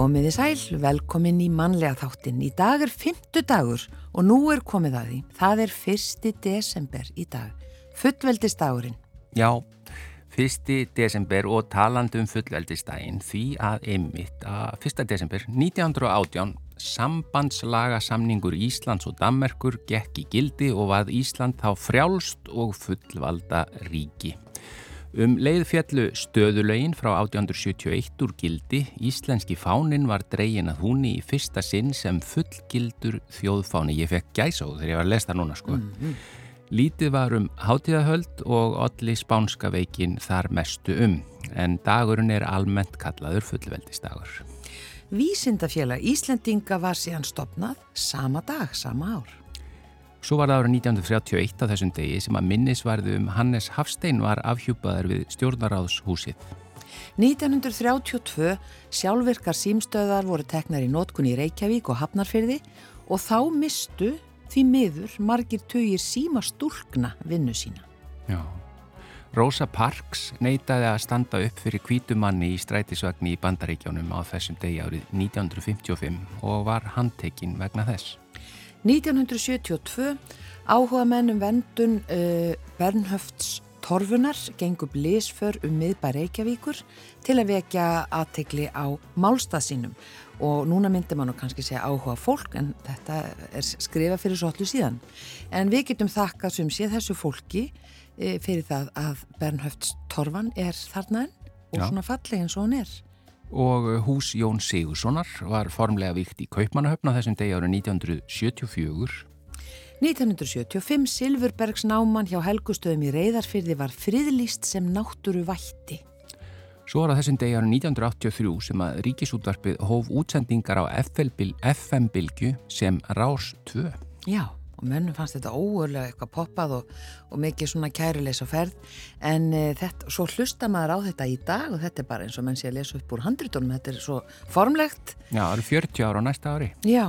Komiði sæl, velkomin í mannlega þáttin. Í dag er fymtu dagur og nú er komið að því. Það er fyrsti desember í dag. Fullveldistagurinn. Já, fyrsti desember og talandum fullveldistaginn því að einmitt að fyrsta desember 1918 sambandslaga samningur Íslands og Dammerkur gekk í gildi og var Ísland þá frjálst og fullvalda ríki. Um leiðfjallu stöðulögin frá 1871 úr gildi, íslenski fánin var dregin að húnni í fyrsta sinn sem fullgildur þjóðfáni. Ég fekk gæsa á þegar ég var að lesta núna sko. Mm -hmm. Lítið var um hátíðahöld og allir spánska veikin þar mestu um, en dagurinn er almennt kallaður fullveldistagur. Vísindafélag Íslendinga var síðan stopnað sama dag, sama ár. Svo var það árið 1931 á þessum degi sem að minnisvarðu um Hannes Hafstein var afhjúpaðar við stjórnaráðshúsið. 1932 sjálfvirkar símstöðar voru teknar í nótkunni í Reykjavík og Hafnarfyrði og þá mistu því miður margir tögir síma stúlkna vinnu sína. Já. Rosa Parks neytaði að standa upp fyrir kvítumanni í strætisvagni í Bandaríkjónum á þessum degi árið 1955 og var handtekinn vegna þess. 1972 áhuga mennum vendun uh, Bernhöfts Torfunar gengur blísför um miðbæ Reykjavíkur til að vekja aðtegli á málstað sínum og núna myndir mann og kannski segja áhuga fólk en þetta er skrifa fyrir svo allu síðan. En við getum þakkað sem sé þessu fólki e, fyrir það að Bernhöfts Torfan er þarna enn og Já. svona falleg eins og hann er og hús Jón Sigurssonar var formlega vikt í Kaupmannahöfna þessum degi árið 1974. 1975 Silfurbergs náman hjá Helgustöðum í Reyðarfyrði var friðlýst sem náttúru vætti. Svo var það þessum degi árið 1983 sem að ríkisútvarpið hóf útsendingar á FM-bilgu sem Rás 2. Já og mönnum fannst þetta óörlega eitthvað poppað og, og mikið svona kærulegs á ferð. En e, þetta, svo hlusta maður á þetta í dag og þetta er bara eins og menn sé að lesa upp úr handritunum, þetta er svo formlegt. Já, það eru 40 ára á næsta ári. Já,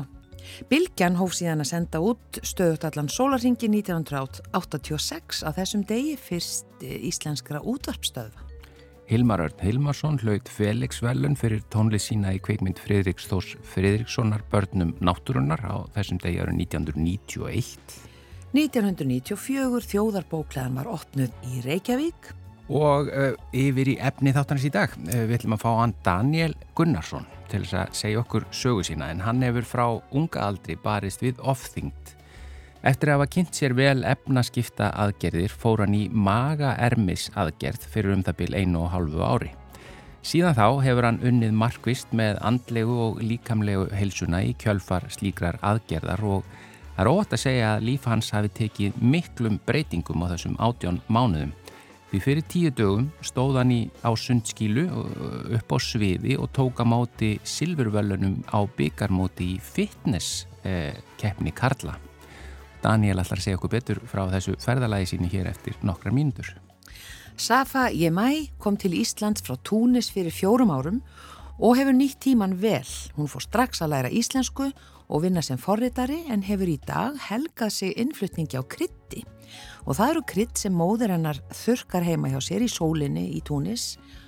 Bilgjan hóf síðan að senda út stöðut allan Sólarhingi 1986 á þessum degi fyrst íslenskra útvarpstöðva Hilmar Örn Hilmarsson hlaut Felix Vellun fyrir tónlið sína í kveikmynd Fridriks Þós Fridrikssonar börnum náttúrunnar á þessum degi árið 1991. 1994 þjóðarbóklegan var opnuð í Reykjavík. Og uh, yfir í efni þáttanins í dag uh, við ætlum að fá hann Daniel Gunnarsson til þess að segja okkur sögu sína en hann hefur frá unga aldri barist við ofþyngd Eftir að hafa kynnt sér vel efnaskipta aðgerðir fór hann í maga-ermis aðgerð fyrir um það byl einu og halvu ári. Síðan þá hefur hann unnið markvist með andlegu og líkamlegu heilsuna í kjölfar slíkrar aðgerðar og það er ótt að segja að líf hans hafi tekið miklum breytingum á þessum átjón mánuðum. Því fyrir tíu dögum stóð hann í á sundskilu upp á sviði og tók að máti silfurvölunum á byggarmóti í fitness eh, keppni Karla. Daniel að segja okkur betur frá þessu ferðalagi síni hér eftir nokkra mínútur. Safa Jemai kom til Ísland frá Túnis fyrir fjórum árum og hefur nýtt tíman vel. Hún fór strax að læra íslensku og vinna sem forritari en hefur í dag helgað sig innflutningi á krytti. Og það eru krytt sem móður hennar þurkar heima hjá sér í sólinni í Túnis og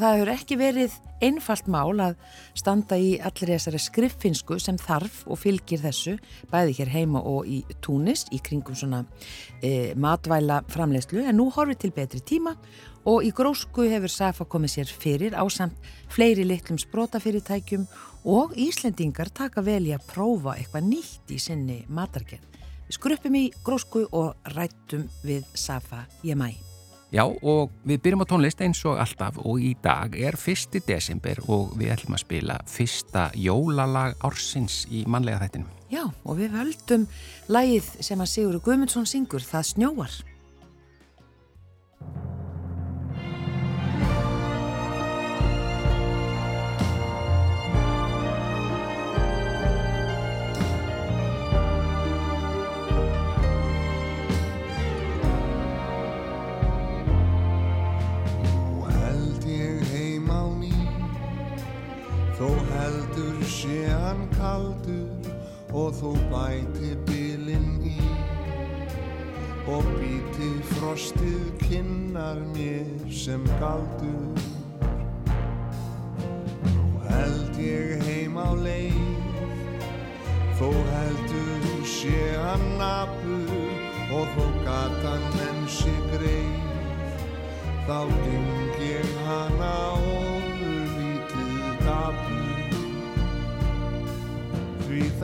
það hefur ekki verið einfalt mál að standa í allir þessari skriffinsku sem þarf og fylgir þessu bæði hér heima og í Túnis í kringum svona e, matvæla framlegslu en nú horfið til betri tíma og í grósku hefur Safa komið sér fyrir á samt fleiri litlum sprótafyrirtækjum og Íslendingar taka vel í að prófa eitthvað nýtt í sinni matargerð. Við skrupum í grósku og rættum við Safa Jemai. Já og við byrjum á tónlist eins og alltaf og í dag er fyrsti desember og við ætlum að spila fyrsta jólalag ársins í manlega þættinum. Já og við völdum lagið sem að Sigur Guðmundsson syngur Það snjóar. Og þú bæti bilinn í og býti frostið kinnar mér sem galdur. Nú held ég heim Þó heldur sé hann napur og þó gatan enn sé greið. Þá geng ég hana ofur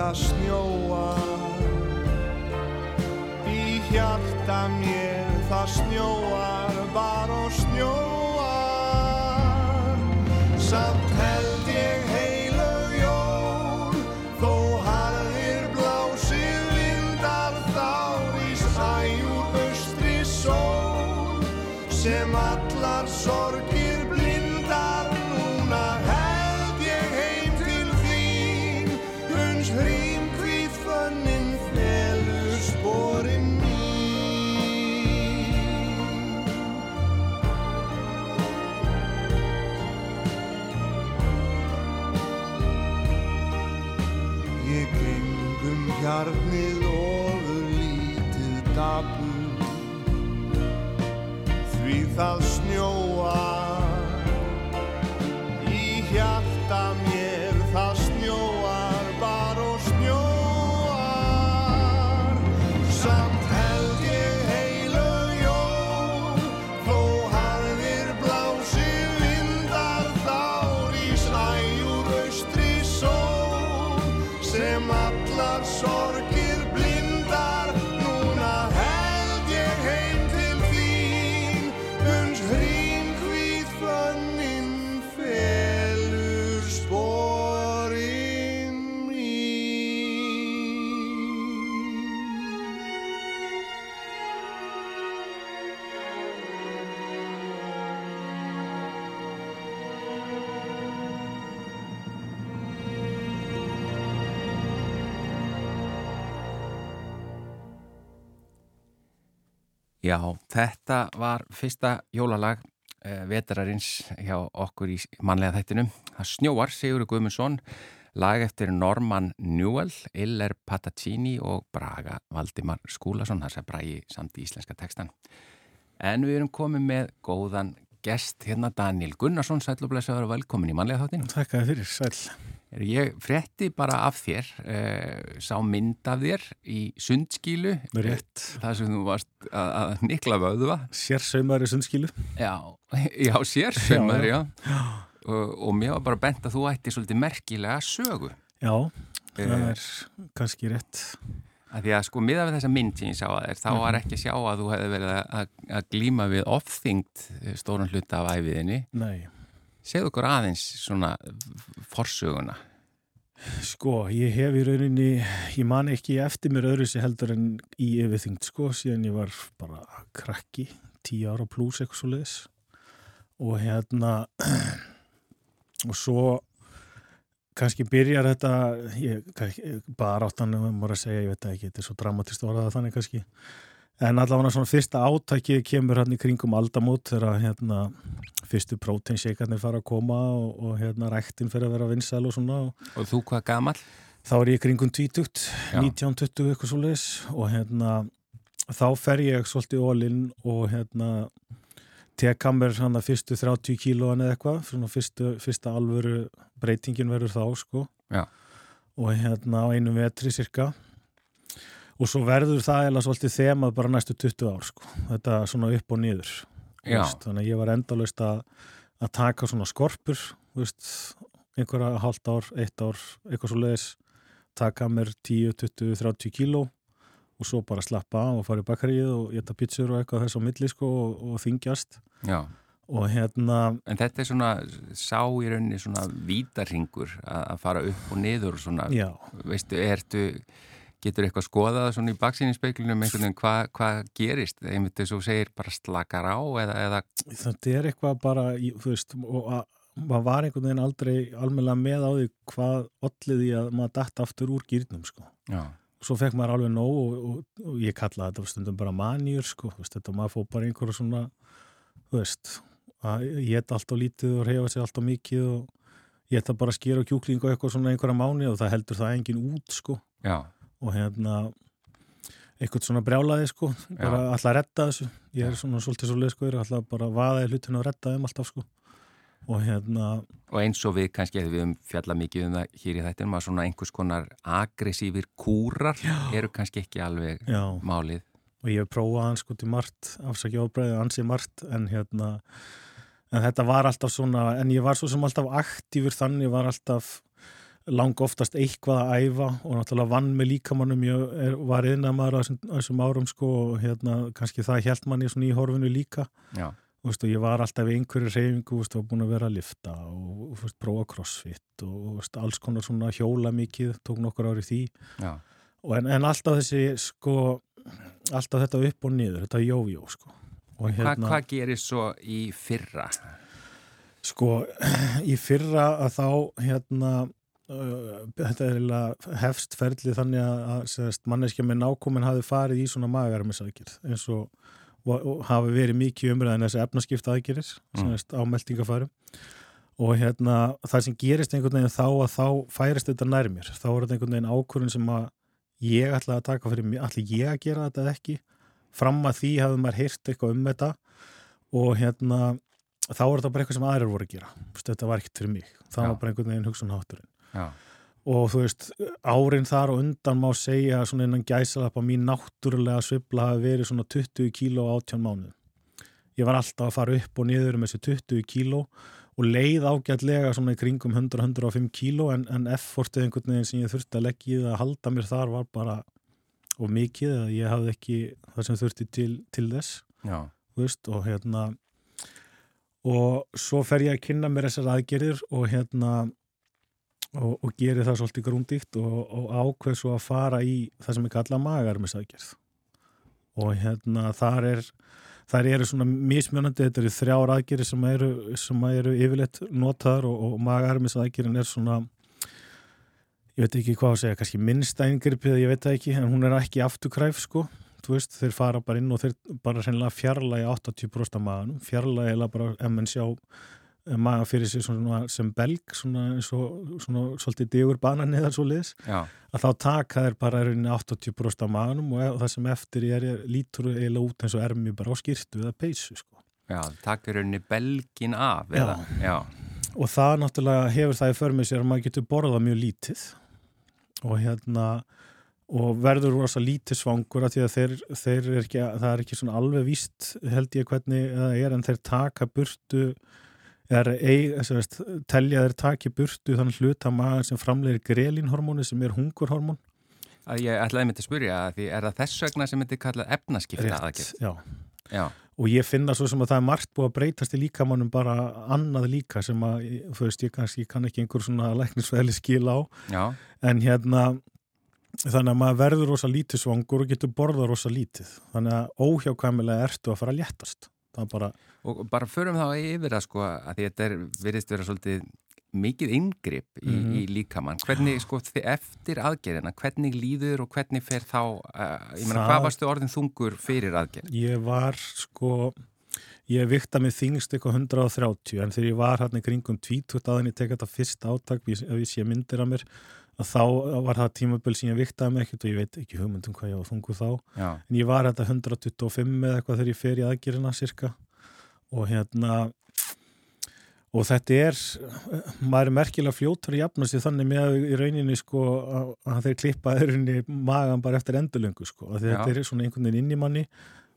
það snjóar Í hjarta mér það snjóar Því Já, þetta var fyrsta jólalag uh, vetrarins hjá okkur í manlega þættinum. Það snjóar Sigur Guðmundsson, lag eftir Norman Newell, Iller Patacini og Braga Valdimar Skúlason, það sem bragi samt í íslenska tekstan. En við erum komið með góðan gest hérna Daniel Gunnarsson, sæl og að vera velkomin í manlega þáttin. Takk að fyrir, sæl. Ég frétti bara af þér, uh, sá mynd af þér í sundskílu. Rétt. Það sem þú varst að, að nikla vöðva. Sérsaumari sundskilu. Já, já sér sömur, já. Já. Og, og mér var bara bent að þú ætti svolítið merkilega sögu. Já, það Eh. er kannski rétt. Að því að sko miða við þessa mynd sem ég sá að þér, þá var ekki að sjá að þú hefði verið að, að, glíma við ofþyngd stóran hluta af æfiðinni. Nei, Segðu okkur aðeins svona forsöguna. sko, ég hef í rauninni, ég man ekki eftir mér öðru sér heldur en í yfirþyngd, sko, síðan ég var bara krakki, tíu ára pluss eitthvað svo leiðis. Og hérna, og svo kannski byrjar þetta, ég, bara áttan, maður að segja, ég veit ekki, þetta er svo dramatist orðað þannig kannski. En allavega svona fyrsta átækið kemur hann í kringum aldamót þegar hérna fyrstu próteinseikarnir fara að koma og, og hérna ræktin fyrir að vera vinsæl og svona og Og þú hvað gamall? þá er ég kringum 20, Já. 19-20 eitthvað svo leis og hérna þá fer ég svolítið ólinn og hérna teka mér fyrstu 30 kílóan eða eitthvað, fyrstu, fyrsta alvöru breytingin verður þá sko Já. og hérna á einu vetri cirka og svo verður það eða svolítið þemað bara næstu 20 ár sko, þetta svona upp og niður veist, þannig að ég var endalaust að, að taka svona skorpur veist, einhverja hálft ár, eitt ár, eitthvað svo leiðis taka mér 10, 20, 30 kíló og svo bara slappa af og fara í bakarið og geta pizzur og eitthvað þess á milli sko og, og þingjast Já. og hérna, En þetta er svona, sá í rauninni svona vítarhingur að fara upp og niður og svona, já, veistu, ertu, getur eitthvað skoðað svona í baksýninspeglunum einhvern veginn hvað hva gerist, einmitt þess að þú segir bara slakar á eða, eða þetta er eitthvað bara, þú veist, og að maður var einhvern veginn aldrei almennilega með á því hvað olliði að maður datt aftur úr gýrnum sko. já, Svo fekk maður alveg nóg og, og, og ég kallaði þetta stundum bara manjur sko, veist, þetta maður fór bara einhverja svona, þú veist, að ég geta allt og lítið og reyfa sig allt og mikið og ég geta bara að skýra kjúkling og eitthvað svona einhverja mánu og það heldur það engin út sko. Já, og hérna eitthvað svona brjálaði sko bara alltaf að redda þessu ég er svona svolítið svo leið sko ég er alltaf bara að vaða í hlutinu og redda þeim alltaf sko og hérna Og eins og við kannski, við um fjalla mikið um það hér í þættinum, að svona einhvers konar aggressífir kúrar Já. eru kannski ekki alveg Já. málið. Og ég hef prófað hans sko til margt, afsakja ábreiðið, ansið margt, en hérna, en þetta var alltaf svona, en ég var svo sem alltaf aktífur þannig, var alltaf lang oftast eitthvað að æfa og náttúrulega vann með líkamannum, ég er, var einamæður á þessum árum sko og hérna kannski það held manni í horfinu líka. Veist, ég var alltaf í einhverju reyfingu og búin að vera að lifta og veist, prófa crossfit og veist, alls konar svona hjóla mikið, tók nokkur ári því en, en alltaf þessi sko, alltaf þetta upp og niður, þetta jójó sko. hérna, Hvað hva gerir svo í fyrra? Sko, í fyrra að þá hérna þetta er hefst ferli þannig að, manneskja með nákomin hafi farið í svona magarmiðsækir eins og og hafi verið mikið umræðin þessi efnaskipta aðgerir mm. á meldingafærum og hérna það sem gerist einhvern veginn þá að þá færist þetta nærmir þá er þetta einhvern veginn ákvörðin sem að ég ætla að taka fyrir mig, ætla ég að gera þetta ekki. Fram að því hafði maður heyrt eitthvað um þetta og hérna þá er þetta bara eitthvað sem aðrir voru að gera. Þetta var ekkert fyrir mig, það var bara einhvern veginn hugsunhátturinn og þú veist, árin þar og undan má segja svona innan gæsalappa mín náttúrulega svibla hafi verið svona 20 kíló átján mánu. Ég var alltaf að fara upp og niður með þessi 20 kíló og leið ágætlega svona í kringum 100-105 kíló en, en effortið einhvern veginn sem ég þurfti að leggja í það að halda mér þar var bara of mikið eða ég hafði ekki það sem þurfti til, til þess veist, og hérna og svo fer ég að kynna mér þessar aðgerðir og hérna og, og gerir það svolítið grúndíkt og, og ákveð svo að fara í það sem er kallað magarmisaðgerð og hérna þar er þar eru svona mismjónandi þetta eru þrjár aðgerið sem eru, sem eru yfirleitt notaðar og, og magarmisaðgerðin er svona ég veit ekki hvað að segja, kannski minnstængirpið ég veit það ekki, en hún er ekki afturkræf sko, þú veist, þeir fara bara inn og þeir bara sennilega fjarlægi 80% af maðanum, fjarlægi eða bara MNC á maga fyrir sig svona, sem belg svona, svona, svona svolítið digur banan eða svo liðs að þá taka þér bara 80% af maganum og það sem eftir er, er lítur eiginlega út eins og ermi bara á skýrtu eða peysu sko. Já, taka rauninni belgin af Já. Já. og það náttúrulega hefur það í förmið sér að maður getur borðað mjög lítið og hérna og verður rosa lítið svangur að því að þeir, þeir er ekki, það er ekki svona alveg víst held ég hvernig það er en þeir taka burtu er eig, telja þeir taki burtu þannig hluta maður sem framlegir grelinhormóni sem er hungurhormón að Ég ætlaði myndi að spyrja að því er það þess vegna sem myndi kallað efnaskipta aðgjörð? Já. já, og ég finna svo sem að það er margt búið að breytast í líkamannum bara annað líka sem að, þú veist, ég kannski kann ekki einhver svona læknisfæli skil á já. en hérna þannig að maður verður rosa lítið svangur og getur borðað rosa lítið þannig að óhjákvæmilega ertu að fara að léttast bara... og bara förum þá yfir það sko að þetta er, verðist vera svolítið mikið yngripp í, mm -hmm. í líkamann hvernig sko eftir aðgerðina hvernig líður og hvernig fer þá uh, ég meina það... hvað varstu orðin þungur fyrir aðgerð? Ég var sko ég vikta með þingst eitthvað 130 en þegar ég var hann í kringum 20 aðeins ég tekja þetta fyrst áttak ef ég sé myndir af mér að þá var það tímaböl sem ég viktaði mig ekkert og ég veit ekki hugmyndum hvað ég var þungu þá Já. en ég var þetta 125 eða eitthvað þegar ég fer í aðgerina cirka og hérna og þetta er maður er merkilega fljóttur í jafnast þannig með í rauninni sko að þeir klippaði magan bara eftir endurlöngu sko að þetta er svona einhvern veginn inn í manni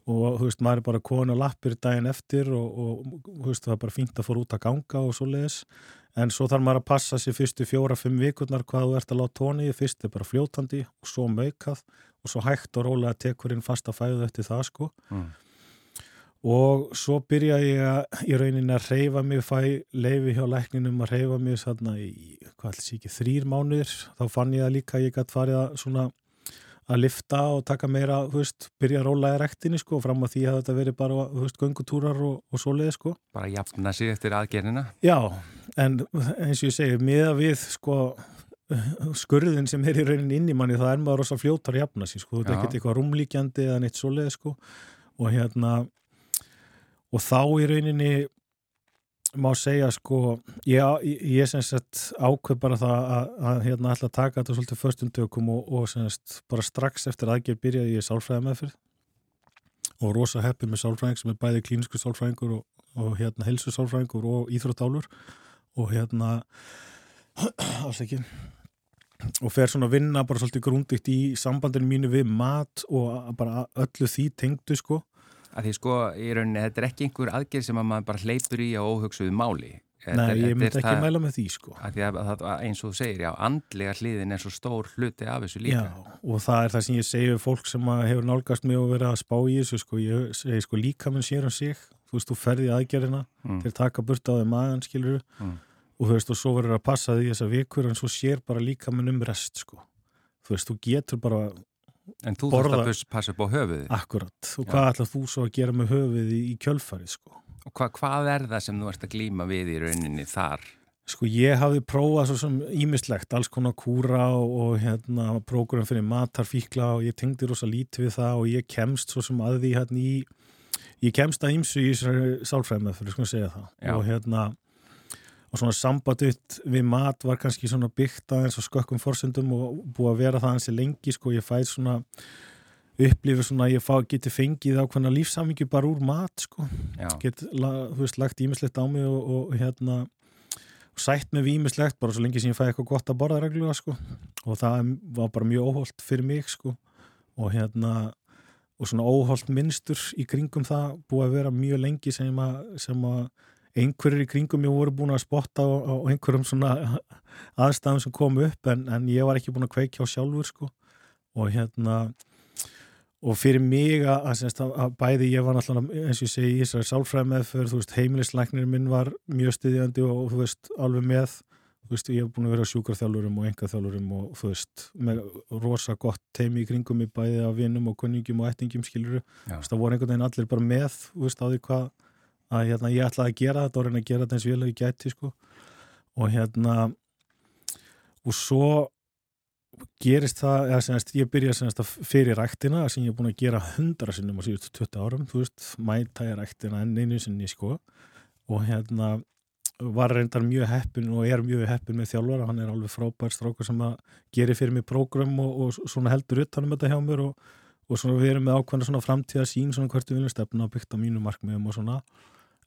og þú veist, maður er bara konu lappir daginn eftir og, og veist, það er bara fínt að fóra út að ganga og svo leiðis en svo þarf maður að passa sér fyrstu fjóra-fimm vikurnar hvað þú ert að láta tóni í fyrst er bara fljótandi og svo maukað og svo hægt og rólega tekur inn fasta fæðu eftir það sko. Mm. Og svo byrja ég að í rauninni að reyfa mig fæ leifi hjá lækninum að reyfa mig svona í, hvað helst ekki, þrýr mánuðir þá fann ég að líka ég gæti farið að svona að lifta og taka meira, veist, byrja að róla í rektinni sko, fram að því að þetta veri bara, veist, göngutúrar og, og svoleiði sko. Bara jafna sig eftir aðgerðina? Já, en eins og ég segi, miða við sko skurðin sem er í rauninni inn í manni, það er maður rosa fljótar jafna sig sko, þetta er ekkert eitthvað rúmlíkjandi eða neitt svoleiði sko og hérna og þá í rauninni má segja sko ég, ég sem sagt ákveð bara það að, að hérna ætla að taka þetta svolítið förstumtökum og, og sem sagt bara strax eftir aðgerð byrjaði ég sálfræði meðfyrð og rosa heppið með sálfræðing sem er bæði klínisku sálfræðingur og og hérna helsusálfræðingur og íþróttálur og hérna ásækki og fer svona að vinna bara svolítið grúndikt í sambandinu mínu við mat og bara öllu því tengdu sko að því sko í rauninni þetta er ekki einhver aðgerð sem að maður bara hleypur í á óhugsuðu máli. Þetta Nei, ég myndi ekki mæla með því sko. Að því að, að, að eins og þú segir, já, andlega hliðin er svo stór hluti af þessu líka. Já, og það er það sem ég við fólk sem að hefur nálgast mig og verið að spá í þessu sko, ég segi sko líka minn sér um sig. Þú veist, þú ferði aðgerðina. Mm. þeir taka burt á þeim maðan, skilur Mm. og þú veist, og svo verður að passa því þessar vikur en svo sér bara líka minn um rest sko, þú veist, þú getur bara en þú þarfst að passa upp á höfuðið. Akkurat, og hvað ætlað þú svo að gera með höfuð í, kjölfarið sko? Og hva, hvað er það sem þú ert að glíma við í rauninni þar? Sko ég hafði prófað svo sem ímislegt, alls konar kúra og, og hérna prógram fyrir matarfíkla og ég tengdi rosa lítið við það og ég kemst svo sem að því hérna í, ég kemst að ýmsu í þessari sálfræðmeð fyrir sko að segja það. Já. og hérna og svona sambandutt við mat var kannski svona byggt aðeins og skökkum forsendum og búið að vera það hansi lengi sko, ég fæð svona upplifið svona að ég fá, geti fengið ákveðna lífsamingju bara úr mat sko. Já, get, la, þú veist, lagt ímislegt á mig og, og hérna og sætt með ímislegt bara svo lengi sem ég fæði eitthvað gott að borða reglulega sko. Og það var bara mjög óholt fyrir mig sko. Og hérna og svona óholt minnstur í kringum það búið að vera mjög lengi sem að, sem að einhverjir í kringum ég voru búin að spotta á, á einhverjum svona aðstæðum sem kom upp en, en ég var ekki búin að kveikja á sjálfur sko. Og hérna og fyrir mig að, að, að, bæði ég var náttúrulega eins og ég segi í þessari sálfræði meðferð, þú veist, heimilislæknir minn var mjög styðjandi og, þú veist, alveg með þú veist, ég hef búin að vera á sjúkarþjálfurum og engaþjálfurum og þú veist, með rosa gott teimi í kringum í bæði af vinum og kunningjum og ættingum skiluru, þú veist, það voru einhvern veginn allir bara með, þú veist, á því hvað að hérna, ég ætlaði að gera þetta og reyna að gera þetta eins og ég gæti, sko. Og hérna og svo gerist það, eða semast, ég byrja semast að fyrir ræktina sem ég er búin að gera hundra sinnum á síðustu 20 árum, þú veist, mæta ég ræktina enn einu sinni, sko. Og hérna var reyndar mjög heppin og er mjög heppin með þjálfara, hann er alveg frábær strákur sem að geri fyrir mig prógram og, og svona heldur utanum þetta hjá mér og, og svona við erum með ákveðna svona framtíða sín svona hvert við viljum stefna byggt á mínu markmiðum og svona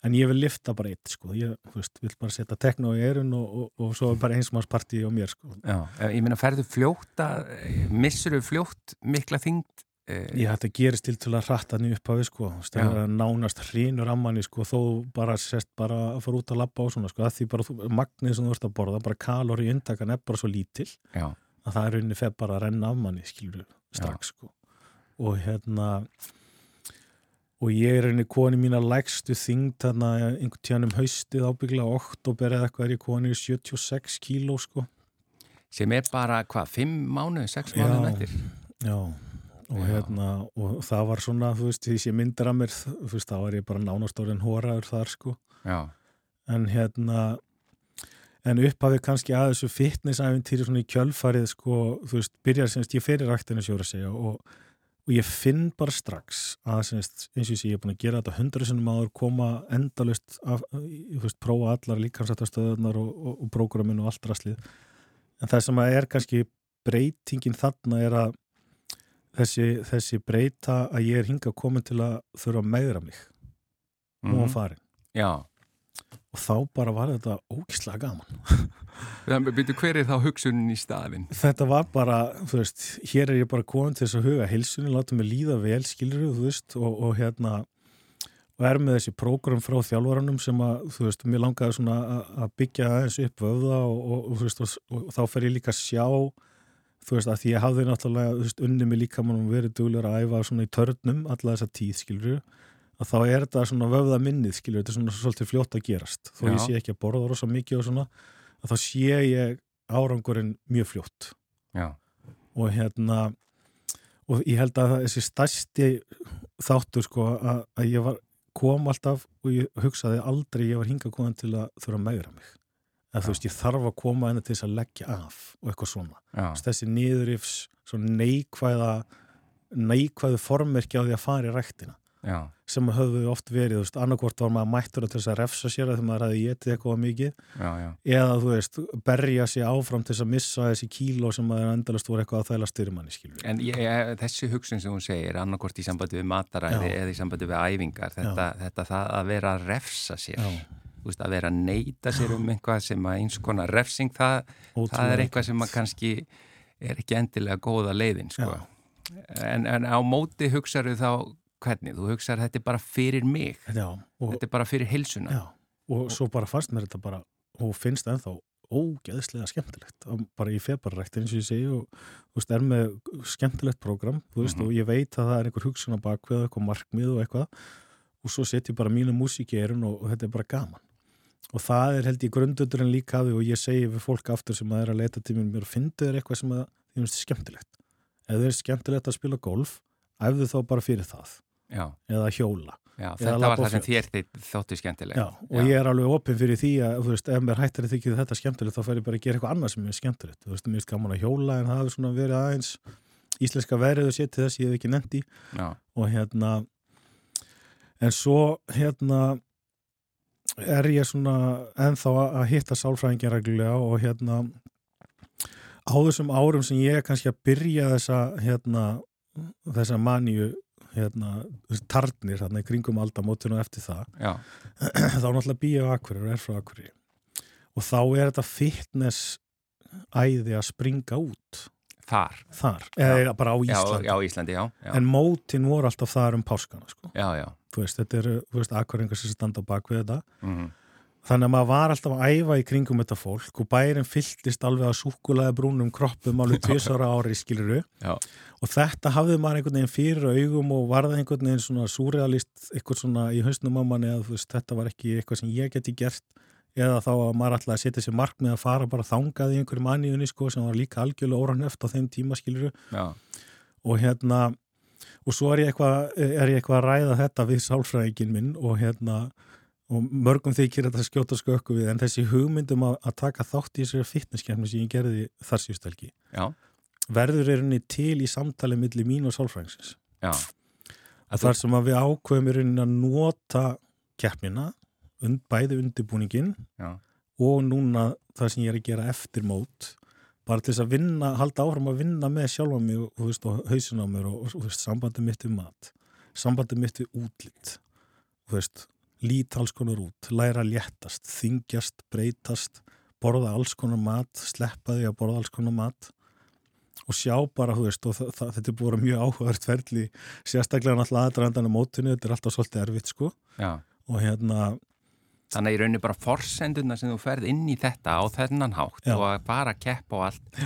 en ég vil lifta bara eitt sko, ég veist, vil bara setja tekno í erun og, og, og svo er bara einsmannsparti á mér sko. Já, ég meina ferðu fljótt að missuru fljótt mikla þyngd eh, Ég hætti að gerist til til að ratta hann upp af við sko, Já. nánast hrínur ammanni sko, þó bara sest bara að fara út að labba á svona sko, að því bara magnið sem þú ert að borða, bara kalori inntakan er bara svo lítil já, að það er rauninni feð bara að renna af manni skilur strax sko. Og hérna og ég er rauninni koni mína lægstu þyngd þarna einhvern tíðan um haustið ábyggla oktober eða eitthvað er ég koni 76 kíló sko. Sem er bara, hvað, 5 mánuð, 6 Já. mánuð eftir Já, og Já. hérna og það var svona, þú veist, því sem myndar að mér þú veist, þá var ég bara nánast orðin hóraður þar sko, já, en hérna en upphafið kannski að þessu fitnessæfintýri svona í kjölfarið sko, þú veist, byrjar semst ég fyrir ræktinu sjóra að segja og, og ég finn bara strax að semst, eins og ég sé, ég er búin að gera þetta hundra sinnum áður, koma endalust af, veist, prófa allar líkamsættastöðunar og, og, og prógramin og allt rastlið en það sem er kannski breytingin þarna er að þessi, þessi breyta að ég er hingað komin til að þurfa að meðra mig. Og Mhm. farin. Já og þá bara var þetta ógislega gaman Þannig, byrju, hver er þá hugsunin í staðin? þetta var bara, þú veist, hér er ég bara komin til þess að huga heilsunni, láta mig líða vel skilur þú veist, og, og hérna og er með þessi prógram frá þjálfaranum sem að, þú veist, mér langaði svona að- að byggja aðeins upp vöfða og, og, og, þú veist, og, þá fer ég líka að sjá þú veist, að því ég hafði náttúrulega, þú veist, unni mig líka mann og verið duglegur að æfa svona í törnum alla þessa tíð, skilur að þá er þetta svona vöfða minnið, skilur þetta er svona svolítið fljótt að gerast, þó ég Já. sé ekki að borða rosa mikið og svona, að þá sé ég árangurinn mjög fljótt. Já, og hérna og ég held að þessi stærsti þáttur sko að, að ég var kom alltaf og ég hugsaði aldrei ég var hingað komin til að þurfa að megra mig. Að þú veist ég þarf að koma henni til þess að leggja af og eitthvað svona. Þessi niðurifs svona neikvæða neikvæðu formerki á því að fara í ræktina Já, sem höfðu oft verið, þú veist, annarkvort var maður mættur til þess að refsa sér að þegar maður hefði getið eitthvað mikið. Já, já, eða þú veist, berja sig áfram til þess að missa þessi kíló sem maður endalast voru eitthvað að þæla styrmanni, skilur En ég, ég, þessi hugsun sem hún segir, annarkort í sambandi við mataræði eða í sambandi við æfingar, þetta, þetta það að vera að refsa sér, veist, að vera að neyta sér um eitthvað sem að eins konar refsing, það, það er eitthvað sem að kannski er ekki endilega góða leiðin, sko. En, en á móti hugsaðu þá hvernig, þú hugsaðu þetta er bara fyrir mig, Já, og, þetta er bara fyrir heilsuna. já, og svo bara fannst mér þetta bara, og finnst ennþá ógeðslega skemmtilegt. Og bara ég bara rækt eins og ég segi og þú veist, er með skemmtilegt prógram þú veist, Mhm. og ég veit að það er einhver hugsun á bakvið eitthvað markmið og eitthvað og svo set ég bara mínu músík í erun og, og þetta er bara gaman. Og það er held ég grundundurinn líka að því og ég segi við fólk aftur sem að er að leita til mér og fyndu þér eitthvað sem að því finnst skemmtilegt. Ef þið er skemmtilegt að spila golf æfðu þá bara fyrir það Já, eða hjóla. Já, Eða þetta var það sem þér þóttu skemmtileg. Og ég er alveg opinn fyrir því að, þú veist, ef mér hættir að þykja þetta skemmtilegt þá fer ég bara að gera eitthvað annað sem er skemmtilegt. Þú veist, mér er gaman að hjóla en það hefur svona verið aðeins íslenska verið og setið þess ég hef ekki Já, og hérna en svo hérna er ég svona ennþá að að hitta sálfræðingin reglulega og hérna á þessum árum sem ég er kannski að byrja þessa hérna þessa maníu hérna, tarnir þarna í kringum aldamótinu og eftir það þá náttúrulega býja á Akureyri og er frá Akureyri og þá er þetta fitness æði að springa út þar. þar, eða bara á Íslandi já, Íslandi, já. Já, en mótin voru alltaf þar um páskana sko. já, já. þú veist, þetta eru, þú veist, Akureyringar sem standa á bak við þetta Mm þannig að maður var alltaf að æfa í kringum þetta fólk og bærin fylltist alveg að súkulaði brúnum kroppum alveg tvisara ári skiluru Já. og þetta hafði maður einhvern veginn fyrir augum og varði einhvern veginn svona súrealist eitthvað svona í hausnum á manni að veist, þetta var ekki eitthvað sem ég geti gert. Eða þá að maður alltaf að setja sér markmið að fara bara þangað í einhverju manniðunni sko sem var líka algjörlega óranöft á þeim tíma skiluru Já, og hérna og svo er ég eitthvað, er ég eitthvað að og og mörgum þykir þetta skjóta skökku við en þessi hugmyndum að, að taka þátt í þessari fitnesskefni sem ég gerði þar síðustelgi já, verður er henni til í samtali milli mín og að þar sem að við ákveðum í rauninni að nota keppnina und, bæði undirbúningin Já. og núna það sem ég er að gera eftir mót bara til þess að vinna, halda áfram að vinna með sjálfa mig og, veist, og hausin á mér og, og, og sambandi mitt við mat sambandi mitt við útlitt þú veist, lít alls konar út læra léttast, þingjast, breytast borða alls konar mat sleppa því að borða alls konar mat og sjá bara, þú veist, og þetta er búin mjög áhugavert ferli, sérstaklega náttúrulega aðdraðandan á mótinu, þetta er alltaf svolítið erfitt sko, já. og hérna Þannig að í rauninni bara forsenduna sem þú ferð inn í þetta á þennan hátt Já. og bara keppa og allt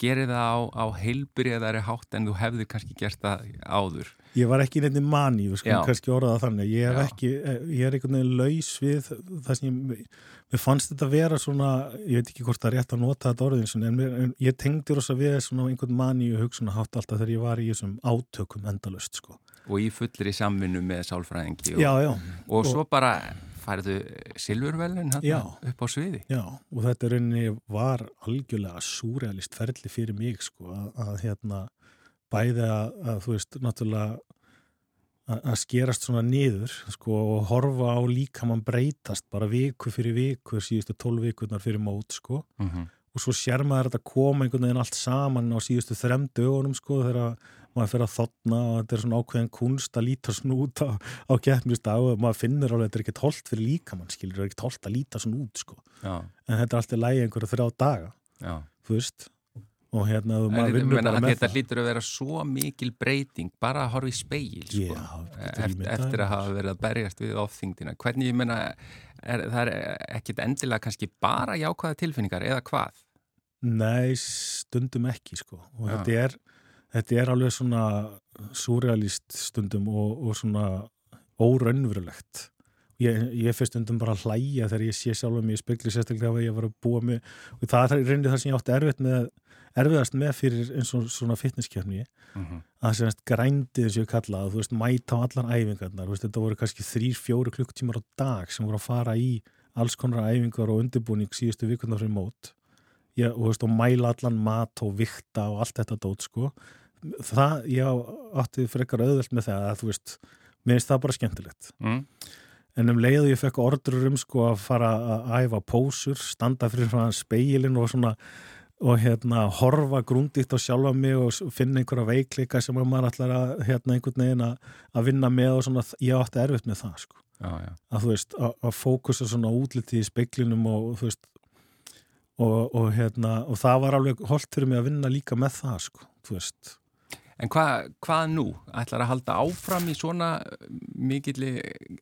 gerir það á, á heilbriðari hátt en þú hefði kannski gert það áður. ég var ekki nefnir mani, við skulum kannski orða það þannig, ég er Já. ekki, ég er einhvern veginn laus við það sem ég, mér fannst þetta vera svona, ég veit ekki hvort það er rétt að nota þetta orðin, svona, en, mér, en ég tengdi rosa við svona einhvern mani og hugsun hátt alltaf þegar ég var í þessum átökum endalust sko. Og í fullri samvinnu með sálfræðingi og, Já, já, og svo bara færðu silfurvelun Já. upp á sviði. Já, og þetta rauninni var algjörlega súrealist ferli fyrir mig sko, að, að hérna bæði að, að þú veist, náttúrulega að, að skerast svona niður sko, og horfa á líkamann breytast bara viku fyrir viku síðustu tólf vikurnar fyrir mót sko Mm og svo sér maður þetta koma einhvern veginn allt saman á síðustu þrem dögunum sko þegar maður fyrir að þotna og þetta er svona ákveðin kunst að líta svona út á, á keppnisdag og maður finnur alveg að þetta er ekkert holdt fyrir líkamann skilur, þetta er ekkert holdt að líta svona út sko en þetta er alltaf lægi einhverja þrjá daga já. þú veist og hérna En maður þetta, vinnur bara með þetta það hlýtur að vera svo mikil breyting bara að horfa í speil sko. Já, eftir, eftir að hafa verið að berjast við ofþyngdina. Hvernig, ég menna, er, það er ekkit endilega kannski bara jákvæða tilfinningar eða hvað? Nei, stundum ekki sko og þetta er, þetta er alveg svona súrealist stundum og, og svona óraunverulegt. Ég, ég fyrir stundum bara að hlæja þegar ég sé sjálf mig í spekli sérstaklega að ég var að búa með og það er reyndið það sem ég átti erfitt með erfiðast með fyrir eins og svona fitnesskefni Mm -hmm. að semst grændið og ég kalla það, þú veist, mæta á allar æfingarnar, þú veist, þetta voru kannski þrýr, fjóru klukkutímar á dag sem voru að fara í alls konar æfingar og undirbúning síðustu vikurnar fyrir mót ég, og, veist, og mæla allan mat og vikta og allt þetta dót, sko það, ég á- átti frekar auðvelt með það að, þú veist, mér finnst það bara skemmtilegt mm. en um leiðu ég fekk ordur um sko að fara að æfa pósur standa fyrir svona speilin og svona og hérna horfa grúnditt á sjálfa mig og finna einhverja veikleika sem að maður ætlar að hérna einhvern veginn að, vinna með og svona ég átti erfitt með það sko já, já. að þú veist, að, að fókusa svona útliti í speiklinum og þú veist og, og hérna og það var alveg holdt fyrir mig að vinna líka með það sko, þú veist. En hvað, hvað nú? Ætlar að halda áfram í svona mikilli,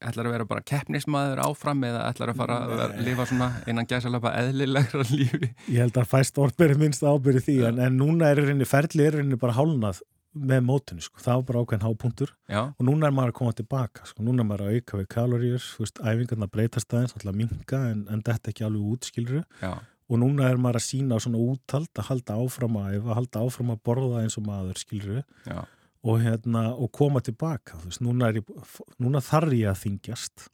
ætlar að vera bara keppnismæður áfram eða ætlar að fara að lifa svona innan gæsalapa eðlilegra lífi? ég held að fæst orðberi minnst ábyrði því en, en núna er reyni ferli er reyni bara hálnað með mótinu sko, það var bara ákveðin hápunktur. Já, og núna er maður að koma tilbaka sko. núna er maður að auka við kaloríur þú veist, æfingarna breytast aðeins, alltaf minka en, en þetta ekki alveg útskilru já, og núna er maður að sína svona úthald að halda áfram að æfa, að halda áfram að borða eins og maður skilru já, og, hérna, og koma tilbaka veist, núna, ég, núna þarf ég að þingjast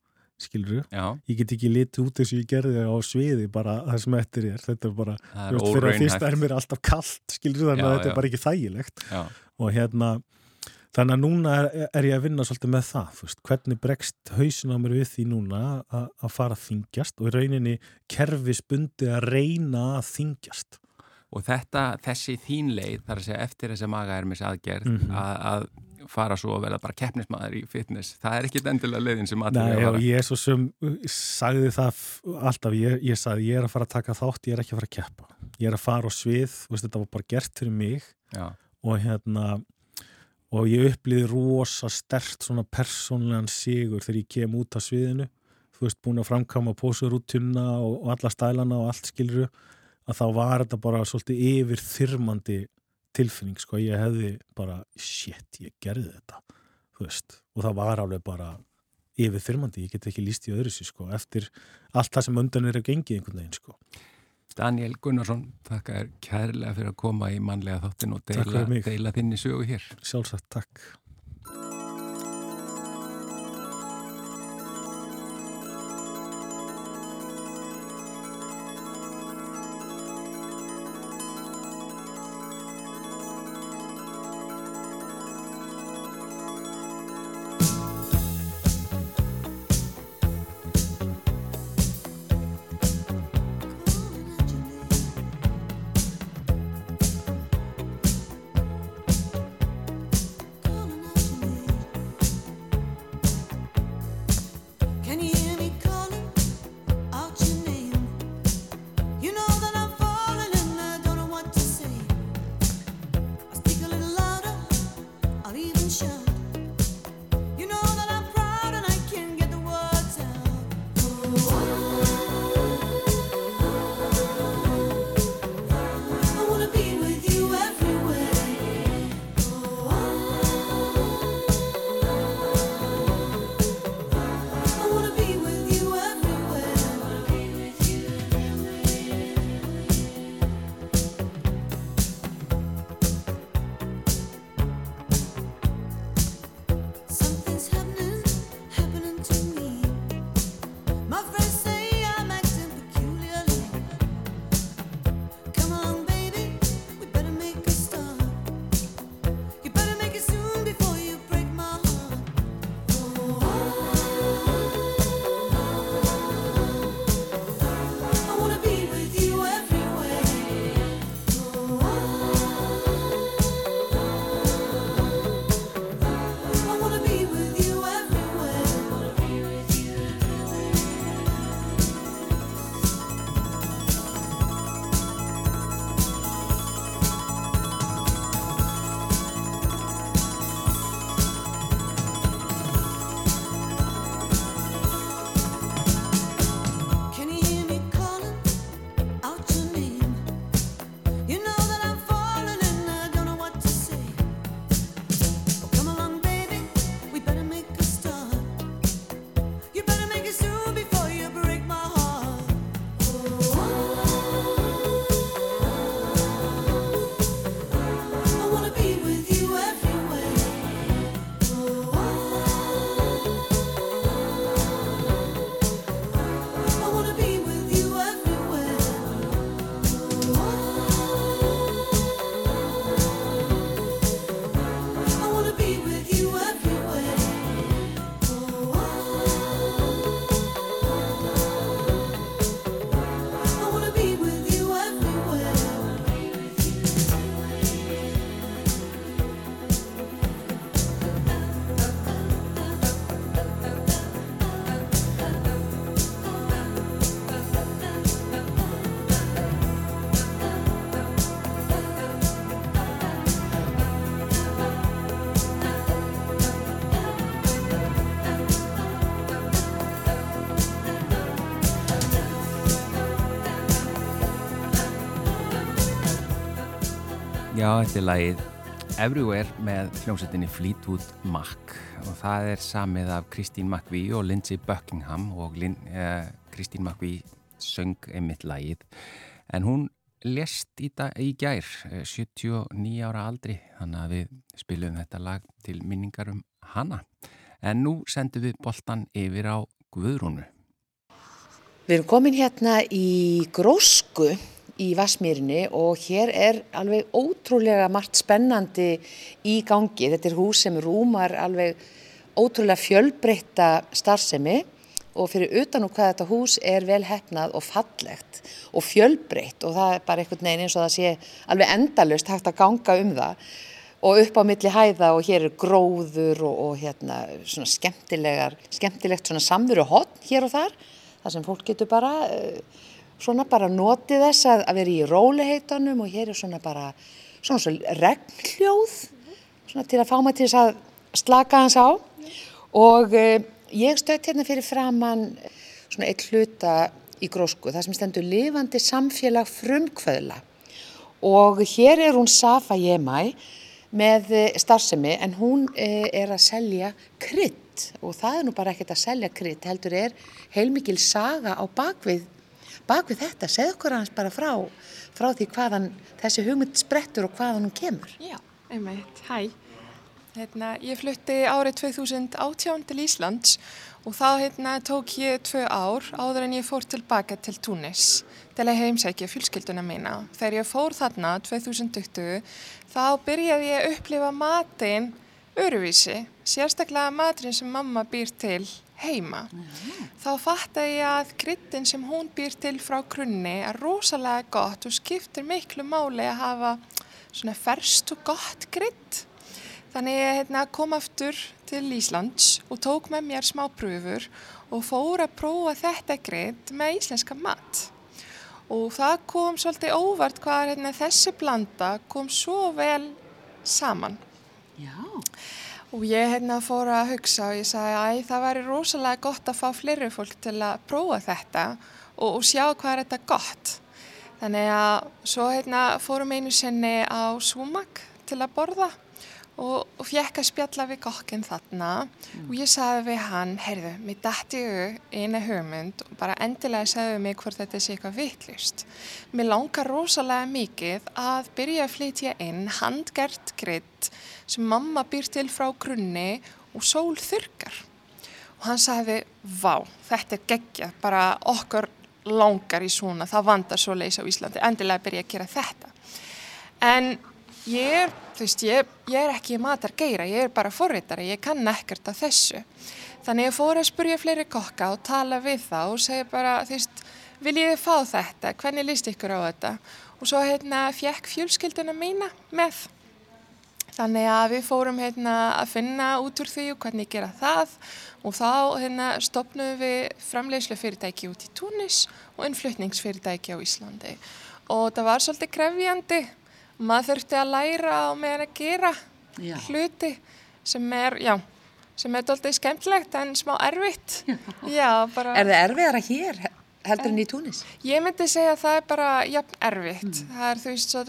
skilru, já, ég get ekki litið út eins og ég gerði á sviði bara það sem eftir er, þetta er bara er fyrir að fyrsta er mér alltaf kallt skilru þannig Já, að þetta já. er bara ekki þægilegt. Já, og hérna þannig að núna er, er ég að vinna svolítið með það þú veist, hvernig bregst hausin á mér við því núna að fara að þingjast og í rauninni kerfisbundi að reyna að þingjast og þetta, þessi þín leið, þar að segja eftir þessi maga er með aðgerð, Mhm. að, að fara svo að verða bara keppnismæður í fitness, það er ekki endilega leiðin sem eiga að fara. ég er svo sem sagði það alltaf, ég, ég sagði ég er að fara að taka þátt, ég er ekki að fara að keppa ég er að fara á svið, veist, þetta var bara gert fyrir mig Já, og hérna og ég upplýði rosa stert svona persónlegan sigur þegar ég kem út af sviðinu. Þú veist, búin að framkama pósurútuna og, og alla stælana og allt skiluru að þá var þetta bara svolítið yfir þyrmandi tilfinning, sko, ég hefði bara, shit, ég gerði þetta þú veist, og það var alveg bara yfir þyrmandi, ég get ekki líst í öðru sér, sko, eftir allt það sem undan er að gengi einhvern veginn, sko. Daniel Gunnarsson, þakka er kærlega fyrir að koma í mannlega þáttin og deila, deila þinni sögu hér. Sjálfsagt, takk. Já, þetta er lagið Everywhere með hljómsettinni Fleetwood Mac. Og það er samið af Kristín McVie og Lindsey Buckingham og Kristín eh, McVie söng einmitt lagið. En hún lest í, í gær 79 eh, ára aldri. Þannig að við spilum þetta lag til minningar um hana. En nú sendum við boltan yfir á Guðrúnu. Við erum komin hérna í Grósku í Vasmýrinni og hér er alveg ótrúlega margt spennandi í gangi. Þetta er hús sem rúmar alveg ótrúlega fjölbreytta starfsemi og fyrir utan og hvað þetta hús er vel hefnað og fallegt og fjölbreytt og það er bara einhvern veginn eins og það sé alveg endalust hægt að ganga um það og upp á milli hæða og hér er gróður og, og hérna svona skemmtilegt svona samveru hotn hér og þar þar sem fólk getur bara uh, svona bara notið þess að, að vera í róliheitunum og hér er svona bara svona svona regnhljóð svona til að fá maður til þess að slaka hans á. Og uh, ég stöðt hérna fyrir framann svona eitt hluta í grósku það sem stendur lifandi samfélag frumkvöðla. Og hér er hún Safa Jemæ með eh, starfsemi en hún uh, er að selja krydd. Og það er nú bara ekkert að selja krydd heldur er heilmikil saga á bakvið bak við þetta, segð okkur hans bara frá, frá því hvaðan þessi hugmynd sprettur og hvaðan hún kemur. Já, einmitt, hæ. Hérna, ég flutti árið 2018 til Íslands og þá hérna, tók ég tvö ár áður en ég fór tilbaka til Túnis til að heimsækja fjölskylduna mína. Þegar ég fór þarna 2020 þá byrjaði ég að upplifa matinn öruvísi, sérstaklega maturinn sem mamma býr til heima. Mm. Þá fattaði ég að kryttin sem hún býr til frá grunni er rosalega gott og skiptir miklu máli að hafa svona ferst og gott krytt. Þannig ég hérna, kom aftur til Íslands og tók með mér smá pröfur og fór að prófa þetta krytt með íslenska mat. Og það kom svolítið óvart hvað hérna, þessi blanda kom svo vel saman. Já. Og ég hérna fór að hugsa og ég sagði að það væri rosalega gott að fá fleiri fólk til að prófa þetta og, og sjá hvað er þetta gott. Þannig að svo hérna fórum einu senni á Súmak til að borða og, og fjekk að spjalla við kokkinn þarna mm. og ég sagði við hann, heyrðu, mér dætti eina hugmynd og bara endilega segðu mig hvort þetta sé eitthvað vittlust. Mér langar rosalega mikið að byrja að flytja inn handgert gritt sem mamma býr til frá grunni og sól þurkar. Og hann sagði, vá, þetta er geggjað, bara okkur langar í svona, það vandar svo leys á Íslandi, endilega byrja að gera þetta. En ég er, þú veist, ég, ég er ekki matar geira, ég er bara forritari, ég kann ekkert af þessu. Þannig ég fór að spurja fleiri kokka og tala við það og segja bara, þú veist, viljið þið fá þetta, hvernig líst ykkur á þetta? Og svo hérna fjekk fjölskylduna mína með Þannig að við fórum hérna, að finna út úr því og hvernig gera það og þá hérna, stopnum við framleiðslu fyrirtæki út í Túnis og innflutningsfyrirtæki á Íslandi. Og það var svolítið krefjandi og maður þurfti að læra á meðan að gera já. hluti sem er, já, sem er doldið skemmtilegt en smá erfitt. Já, bara... Er það erfiðara hér heldur en í Túnis? Ég myndi segja að það er bara jafn erfitt. Mm. Það er þú veist svo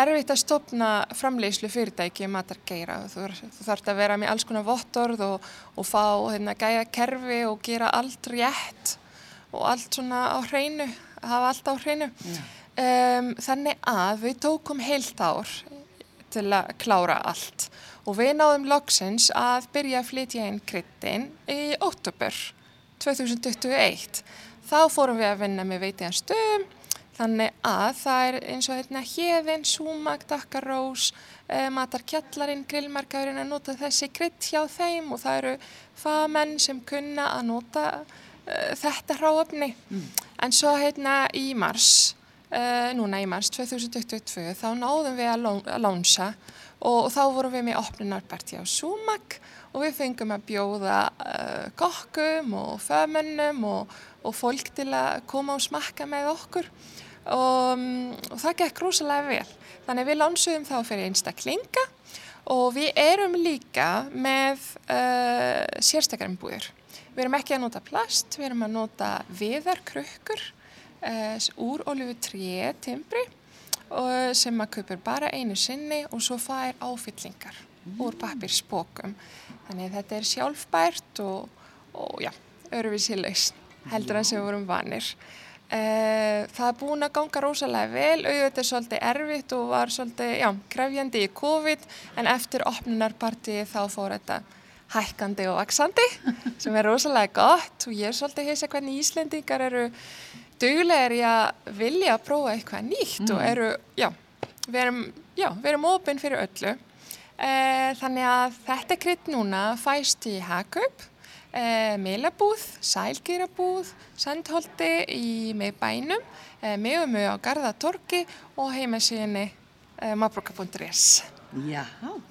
erfitt að stopna framleiðslu fyrirtæki matargeira. Þú, þú þarf að vera með alls konar vottorð og, og fá hérna, gæja kerfi og gera allt rétt og allt svona á hreinu, hafa allt á hreinu. Yeah. Um, þannig að við tókum heilt ár til að klára allt og við náðum loksins að byrja að flytja inn kryttin í óttubur 2021. Þá fórum við að vinna með veitiðan stöðum Þannig að það er eins og hérna hérðin, súmag, dakkarós, eh, matarkjallarinn, grillmarkaðurinn að nota þessi krydd hjá þeim og það eru famenn sem kunna að nota eh, þetta hráöfni. Mm. En svo hérna í mars, eh, núna í mars 2022, þá náðum við að, lánsa og, og þá vorum við með opnunarparti á súmag og við fengum að bjóða uh, kokkum og fömennum og, og fólk til að koma og smakka með okkur og, og það gekk rosalega vel. Þannig við lánsuðum þá fyrir einstaklinga og við erum líka með uh, sérstakarinnbúður. Við erum ekki að nota plast, við erum að nota viðarkrukkur uh, úr olifu 3 timbri og sem maður kaupir bara einu sinni og svo fær áfyllingar úr pappirsbókum. Þannig að þetta er sjálfbært og, og já, öruvísi lausn heldur en sem við vorum vanir. Uh, það er búin að ganga rosalega vel, auðvitað er svolítið erfitt og var svolítið, já, krefjandi í COVID en eftir opnunarpartíi þá fór þetta hækkandi og vaksandi sem er rosalega gott og ég er svolítið heisa hvernig Íslendingar eru duglegir í að vilja að prófa eitthvað nýtt mm. og eru, já, við erum, já, við erum ofinn fyrir öllu. Uh, þannig að þetta krydd núna fæst í Hagkaup eh, meilabúð, sælgýrabúð, sandholti í með bænum, eh, með um á Garðatorki og heimasíðinni eh, mabrúka.is. Já.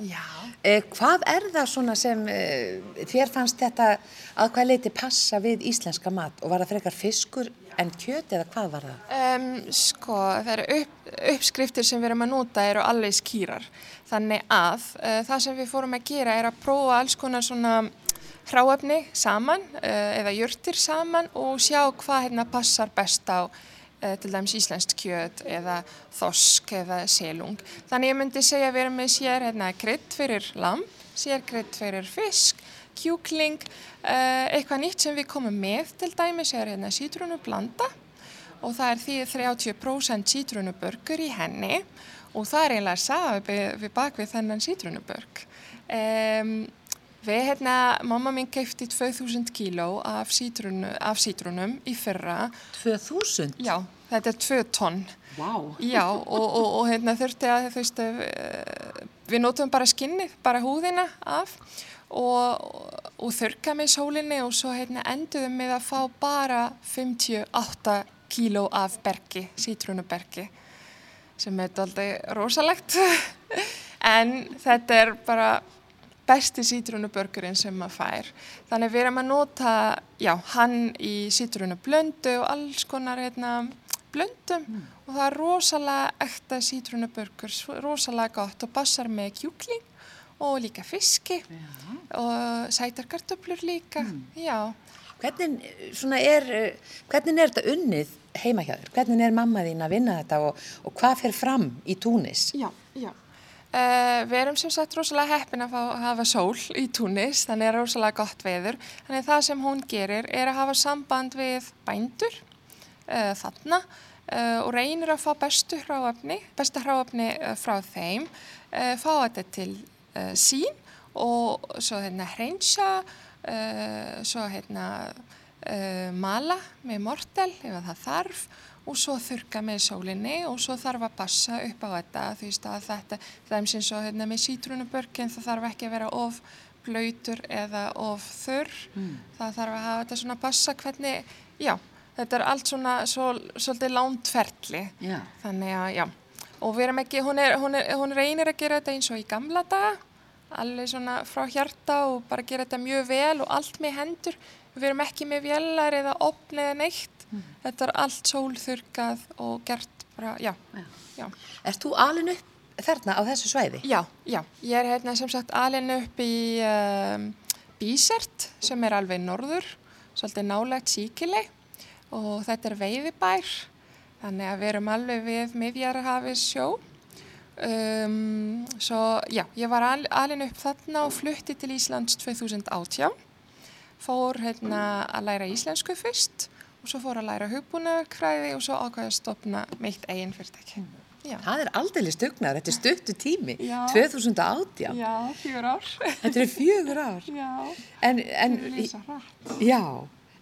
Já. Eh, hvað er það svona sem eh, þér fannst þetta að hvað leiti passa við íslenska mat og var það frekar fiskur en kjöt eða hvað var það? Um, sko, það eru upp, uppskriftir sem við erum að nota eru alveg skýrar. Þannig að uh, það sem við fórum að gera er að prófa alls konar svona hráefni saman uh, eða jörtir saman og sjá hvað hérna passar best á uh, til dæmis íslenskt kjöt eða þosk eða selung. Þannig ég myndi segja að við erum með sér hérna krydd fyrir lamp, sér krydd fyrir fisk, kjúkling, uh, eitthvað nýtt sem við komum með til dæmis er hérna sítrúnublanda og það er því 30% sítrúnubörgur í henni og það er einlega sagða við, við bakvið þennan sítrúnubörg. Um, Við, hérna, mamma minn keipti 2000 kíló af, sítrunu, af sítrunum í fyrra. 2000? Já, þetta er 2 tonn. Vá. Wow. Já, og, og, og hérna þurfti að, þú veist, eh, við nótum bara skinnið, bara húðina af og, og þurka með sólinni og svo hérna enduðum við að fá bara 58 kíló af bergi, sítrunubergi, sem er alltaf rosalegt. en þetta er bara besti sítrúnubörgurinn sem maður fær. Þannig við erum að nota, já, hann í sítrúnublöndu og alls konar hérna, blöndum mm. og það er rosalega ekta sítrúnubörgur, rosalega gott og passar með kjúkling og líka fiski já. og sætarkartöflur líka, mm. já. Hvernig, er, hvernig er þetta unnið heima hjá þér? Hvernig er mamma þín að vinna þetta og, og hvað fer fram í túnis? Já, já. Uh, við erum sem sagt rosalega heppin að, fá, að hafa sól í túnis, þannig er rosalega gott veður. Þannig það sem hún gerir er að hafa samband við bændur uh, þarna uh, og reynir að fá bestu hráöfni, bestu hráöfni frá þeim, fá þetta til sín og svo hérna hreinsa, svo hérna mala með mortel ef það þarf og svo þurka með sólinni og svo þarf að bassa upp á þetta því að þetta, það er eins og hérna, með sítrúnubörkinn það þarf ekki að vera of blöytur eða of þurr mm. það þarf að hafa þetta svona bassa hvernig, já, þetta er allt svona svo, svolítið lántferðli yeah. þannig að, já og við erum ekki, hún, er, hún, er, hún reynir að gera þetta eins og í gamla daga allir svona frá hjarta og bara gera þetta mjög vel og allt með hendur við erum ekki með vjellar eða opn eða neitt Mm. Þetta er allt sólþurkað og gert bara, já. já. já. Erst þú alin upp þarna á þessu svæði? Já, já. Ég er hérna sem sagt alin upp í um, Bísert sem er alveg norður, svolítið nálagt síkileg og þetta er veiðibær, þannig að við erum alveg við miðjarhafis sjó. Um, svo já, ég var al, alin upp þarna og flutti til Íslands 2018 fór hérna að læra íslensku fyrst og svo fór að læra hugbúnaverkfræði og svo ákvæði að stopna meitt eigin fyrirtæki. Já. Það er aldrei stugnar, þetta er stuttu tími, já. 2018. Já, fjögur ár. Þetta er fjögur ár. Já, en, en, þetta er lísa hrætt. Já,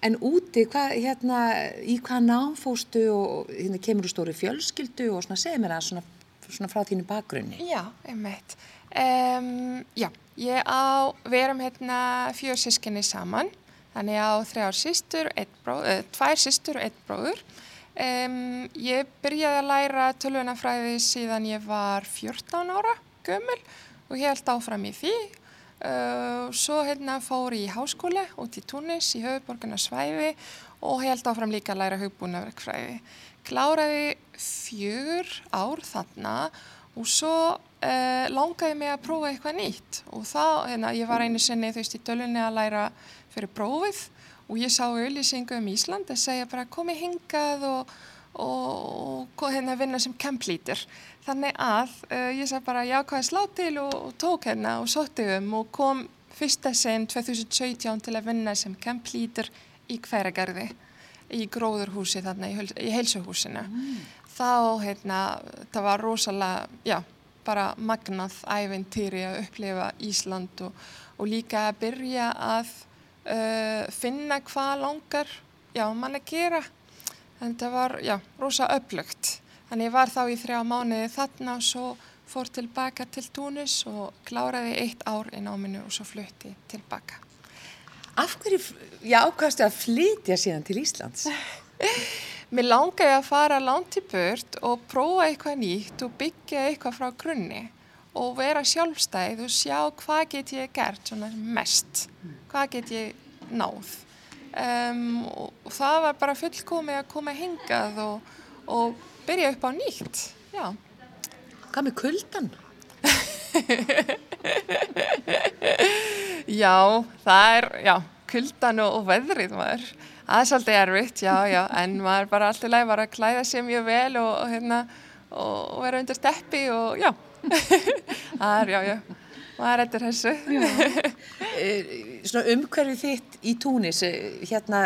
en úti, hva, hérna, í hvað námfóstu og hérna, kemur þú stóri fjölskyldu og svona, segð mér að svona, svona frá þínu bakgrunni. Já, einmitt. Um, já, ég á, við erum hérna fjör sískinni saman Þannig á þrjár sýstur, uh, tvær sýstur og einn bróður. Um, ég byrjaði að læra tölvunafræði síðan ég var 14 ára gömul og ég held áfram í því. Uh, svo hérna fór ég í háskóla út í Túnis í höfuborgarnarsvæði og held áfram líka að læra hugbúnaverkfræði. Kláraði fjögur ár þarna og svo uh, langaði mig að prófa eitthvað nýtt og þá, hérna, ég var einu sinni þú veist í tölunni að læra fyrir prófið og ég sá auðlýsingu um Ísland að segja bara komi hingað og, og hérna vinna sem camplítur. Þannig að uh, ég sagði bara já hvað er slá til og, og tók hérna og sótti um og kom fyrsta sinn 2017 til að vinna sem camplítur í hverjargarði í gróðurhúsi þarna í, í heilsuhúsinu. Þá hérna, það var rosalega, já, bara magnað æventýri að upplifa Ísland og, og líka að byrja að uh, finna hvað langar, já, mann að gera. En það var, já, rosa öflugt. Þannig ég var þá í þrjá mánuði þarna og svo fór tilbaka til Túnis og kláraði eitt ár í náminu og svo flutti tilbaka. Af hverju, já, ákvæmstu að flytja síðan til Íslands? Mér langaði að fara langt í burt og prófa eitthvað nýtt og byggja eitthvað frá grunni og vera sjálfstæð og sjá hvað get ég gert mest, hvað get ég náð. Um, og, og það var bara fullkomið að koma hingað og, og byrja upp á nýtt. Já. Hvað með kuldan? Já, það er, já, kuldan og, og veðrið maður. Það er svolítið erfitt, já, já, en maður bara alltaf leið var að klæða sér mjög vel og, hérna, og vera undir steppi og já, það er, já, já, maður er þessu. Eh, Svona umhverfið þitt í Túnis, eh, hérna,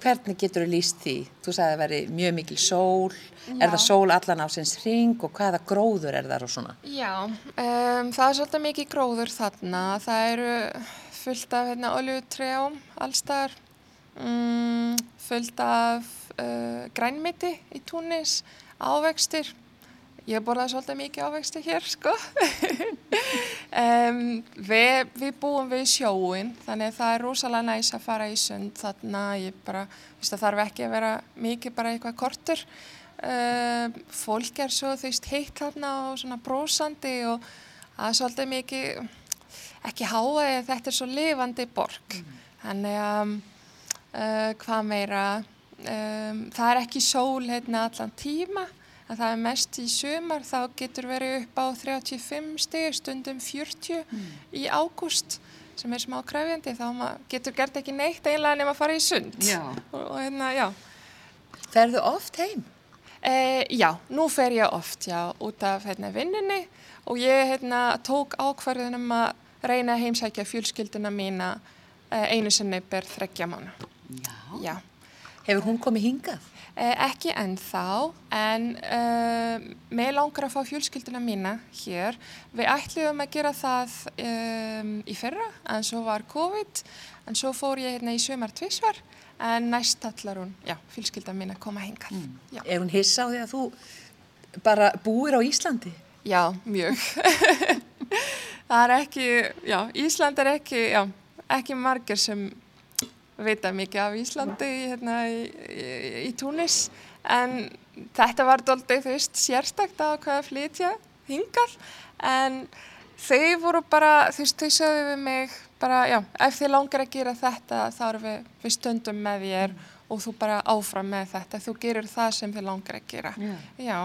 hvernig getur þú líst því? Þú sagði að það veri mjög mikil sól, er Já. það sól allan á sinns ring og hvaða gróður er það og svona? Já, um, það er svolítið mikið gróður þarna, það eru fullt af hérna, oljutrjám allstar, um, fullt af uh, grænmiti í Túnis, ávextir, ég borðaði svolítið mikið ávexti hér sko. um, við, við búum við sjóin, þannig að það er rosalega næs að fara í sund þarna, ég bara, veist það þarf ekki að vera mikið bara eitthvað kortur. Uh, fólk er svo þú veist heitt þarna og svona brósandi og það er svolítið mikið ekki háaði en þetta er svo lifandi borg. Þannig að uh, hvað meira? Um, það er ekki sól hérna allan tíma en það er mest í sumar þá getur verið upp á 35 stig stundum 40 í ágúst sem er smá krefjandi þá getur gert ekki neitt eiginlega nema að fara í sund og, og hérna já Ferðu oft heim? Eh, já, nú fer ég oft, já, út af hérna, vinnunni og ég hérna, tók ákvarðunum að reyna að heimsækja fjölskylduna mína eh, einu sinni ber þreggja mánu. Já. Já, Hefur hún komið hingað? Eh, ekki ennþá, en uh, mig langar að fá fjölskylduna mína hér. Við ætluðum að gera það um, í fyrra, en svo var COVID, en svo fór ég hérna í sömar tvísvar, en næst allar hún, já, fjölskylda mín að koma hingað. Já. Er hún hissa á því að þú bara búir á Íslandi? Já, mjög. það er ekki, já, Ísland er ekki, já, ekki margir sem vita mikið af Íslandi hérna í, í, í Túnis en þetta var doldið, þú veist, sérstakt að hvað að flytja hingað en þau voru bara, þú veist, þau sögðu við mig bara, já, ef þið langar að gera þetta þá erum við, við stöndum með þér og þú bara áfram með þetta, þú gerir það sem þið langar að gera. Já. Já,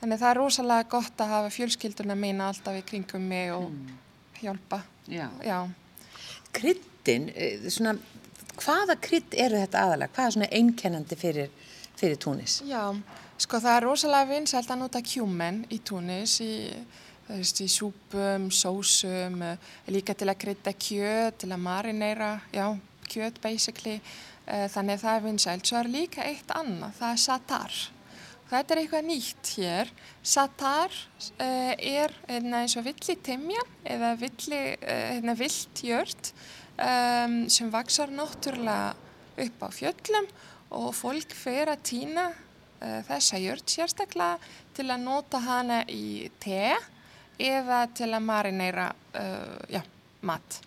þannig það er rosalega gott að hafa fjölskylduna mína alltaf í kringum mig og hjálpa. Já. Já, Kryddin, eh, svona, hvaða krydd eru þetta aðalega? Hvað er svona einkennandi fyrir, fyrir Túnis? já, sko það er rosalega vinsælt að nota kjúmen í túnis, í, í súpum, sósum, eh, líka til að krydda kjöt, til að marinera, já, kjöt basically, eh, þannig að það er vinsælt. Svo er líka eitt annað, það er satar. Þetta er eitthvað nýtt hér. Satar uh, er hérna, eins og villi timjan eða villi, uh, hérna, vilt jört um, sem vaksar náttúrulega upp á fjöllum og fólk fer að týna uh, þessa jört sérstaklega til að nota hana í te eða til að marinera uh, já, mat.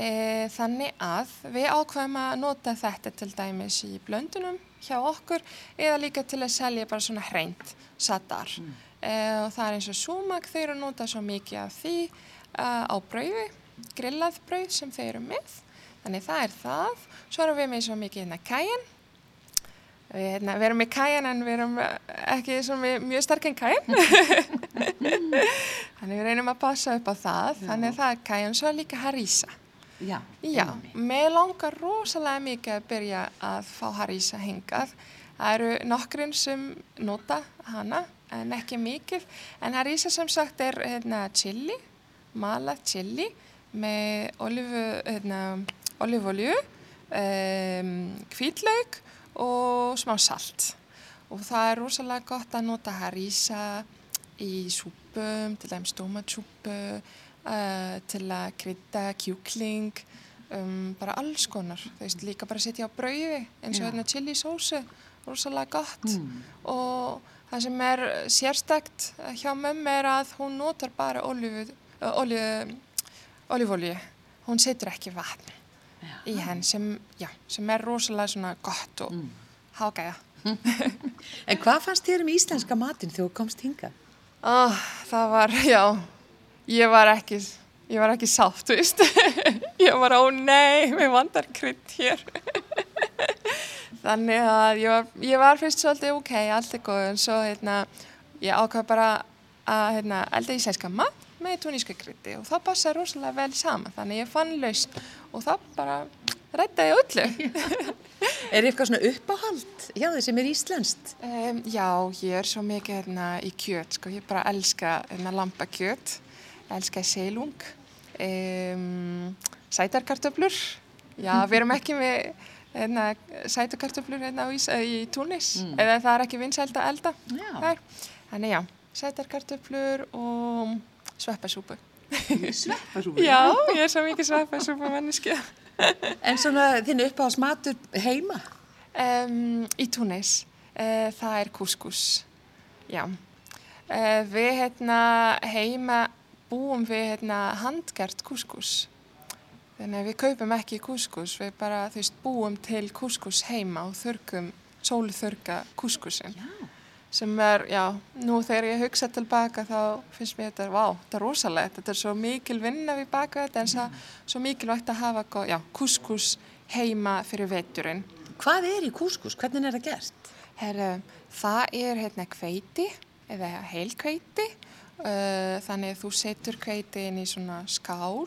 E, þannig að við ákveðum að nota þetta til dæmis í blöndunum hjá okkur eða líka til að selja bara svona hreint satar. E, og það er eins og súmak, þau eru að nota svo mikið af því uh, á brauði, grillað brauð sem þau eru með. Þannig það er það. Svo erum við með svo mikið hérna kæjan. Við, hérna, við erum með kæjan en við erum ekki svo með mjög sterkinn kæjan. Þannig við reynum að passa upp á það. Þannig að það er kæjan, svo er líka harissa. Já. Já, mér langar rosalega mikið að byrja að fá harissa hingað það eru nokkurinn sem nota hana, en ekki mikið. En harísa sem sagt er hérna, chili, malað chili með hérna, olivolju, um, hvítlaug og smá salt. Og það er rosalega gott að nota harísa í súpum, til dæmis tomatsúpu, uh, til að krydda kjúkling, um, bara alls konar. Þú veist, líka bara setja á brauði eins og hérna chili sósu, rosalega gott. Og það sem er sérstækt hjá mömmu er að hún notar bara olífu, uh, olíu, olífólju. Hún setur ekki vatn í henn sem, já, sem er rosalega svona gott og mm. hágæða. En hvað fannst þér um íslenska matinn þegar þú komst hingað? Oh, það var, já, ég var ekki, ég var ekki sátt, veist. ég var, ó nei, við vandar krydd hér. Þannig að ég var, ég var fyrst svolítið, ok, allt er góð, en svo, hérna, ég ákvað bara að, hérna, elda íslenska mat með túníska kryddi og það passaði rosalega vel saman. Þannig ég fann lausn og það bara rættaði öllu. Er eitthvað svona uppáhald hjá þið sem er íslenskt? Um, já, ég er svo mikið hérna í kjöt, sko, ég bara elska hérna lambakjöt, elska selung, um, sætarkartöflur, já, við erum ekki með hérna, sætarkartöflur hérna eh, í Túnis, eða það er ekki vinsælt að elda Já. Þannig já, sætarkartöflur og sveppasúpu. Sveppasúpu? Já, ég er svo mikið sveppasúpu manneskja. En svona þinn uppáhaldsmatur heima? Um, í Túnis, uh, það er kúskús, já. Uh, við hérna heima búum við hérna handgert kúskús. Þannig að við kaupum ekki kúskús, við bara veist búum til kúskús heima og þurrkum, sóluþurka kúskúsin. Já. Sem er, já, nú þegar ég hugsa tilbaka þá finnst mér þetta, vá, þetta er rosalegt, þetta er svo mikil vinna við baka þetta en mm. svo mikilvægt að hafa, já, kúskús heima fyrir veturinn. Hvað er í kúskus? Hvernig er það gert? Herra, það er hérna kveiti eða heilkveiti uh, þannig að þú setur kveiti inn í svona skál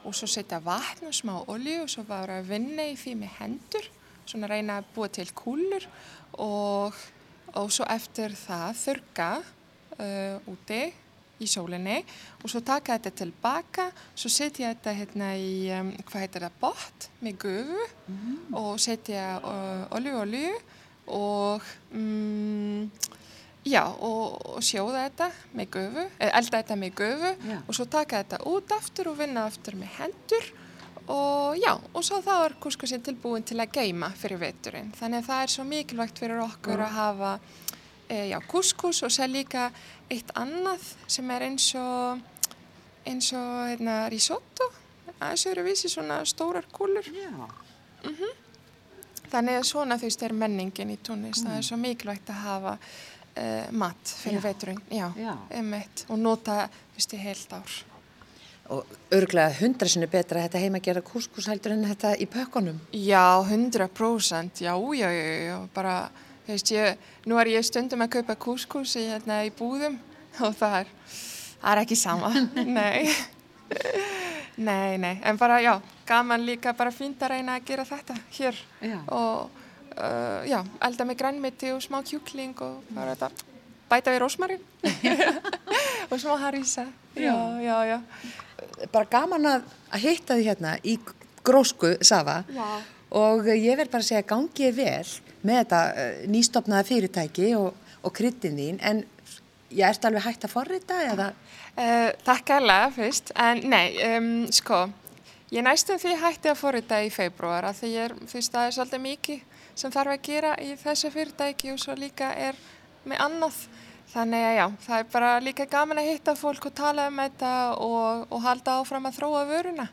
og svo setja vatn og smá olju og svo bara að vinna í því með hendur svona reyna að búa til kúlur og, og svo eftir það þurka uh, úti í sólinni og svo taka þetta tilbaka, svo setja þetta hérna í, um, hvað heitir það, bott með gufu og setja uh, olju, olju og mm, já, og, og sjóða þetta með gufu, eða elda þetta með gufu Já. og svo taka þetta út aftur og vinna aftur með hendur og já, og svo þá er kúskusinn tilbúin til að geima fyrir veturinn. Þannig að það er svo mikilvægt fyrir okkur að hafa e, já, kúskus og sér líka eitt annað sem er eins og eins og hérna, risotto aðeins eru vísi svona stórar kúlur Já. Þannig að svona þú veist er menningin í Túnis, það er svo mikilvægt að hafa uh, mat fyrir Já. veturinn, já, Já. einmitt, og nota þú veist í heilt ár. Og örglega hundra sinni betra að þetta heima gera kúskus heldur en þetta í pökkunum. Já, 100%, já, já, já, já, bara, veist, ég, nú er ég stundum að kaupa kúskus í, hérna, í búðum og það er, það er ekki sama, nei, nei, nei, en bara, já, gaman líka bara fínt að reyna að gera þetta hér Já. og, uh, já, elda með grænmeti og smá kjúkling og bara þetta, bæta við rósmarin og smá harísa, já, já, já, Bara gaman að, að hitta því hérna í grósku Safa. Já. og ég verð bara að segja gangið vel með þetta uh, nýstopnaða fyrirtæki og, og kryddin þín. En ég ert alveg hægt að forrita eða? Uh, takk alveg fyrst, en nei, um, sko, ég næstum því hætti að forrita í februar að því ég er, fyrst það er svolítið mikið sem þarf að gera í þessu fyrirtæki og svo líka er með annað. Þannig að já, það er bara líka gaman að hitta fólk og tala um þetta og, og halda áfram að þróa vöruna.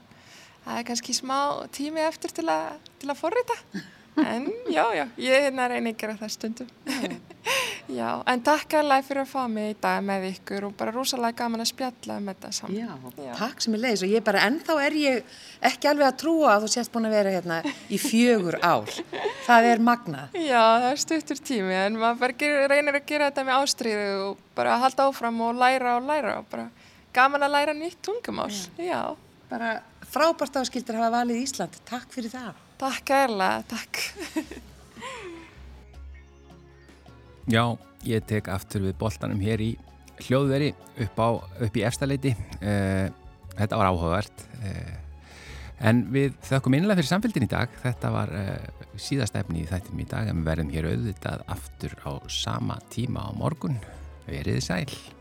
Það er kannski smá tími eftir til að, til að forrita, en já, já, ég hérna reyna að gera það stundum. Já, en takk alveg fyrir að fá mig í dag með ykkur og bara rosalega gaman að spjalla um þetta saman. Já. takk sem er leiðis og ég bara ennþá er ég ekki alveg að trúa að þú sést búin að vera hérna í fjögur ár. Það er magnað. Já, það er stuttur tími en maður bara reynir að gera þetta með ástríðu og bara halda áfram og læra og læra og bara gaman að læra nýtt tungumál. Já, Bara frábært áskildur hafa valið Ísland. Takk fyrir það. Takk erlega, takk. Já, ég tek aftur við boltanum hér í hljóðveri upp, á, upp í efstaleiti. Uh, þetta var áhugavert. Uh, en við þökkum innlega fyrir samfélgin í dag. Þetta var uh, síðast efni í þættum í dag en við verðum hér auðvitað aftur á sama tíma á morgun. Verið sæl.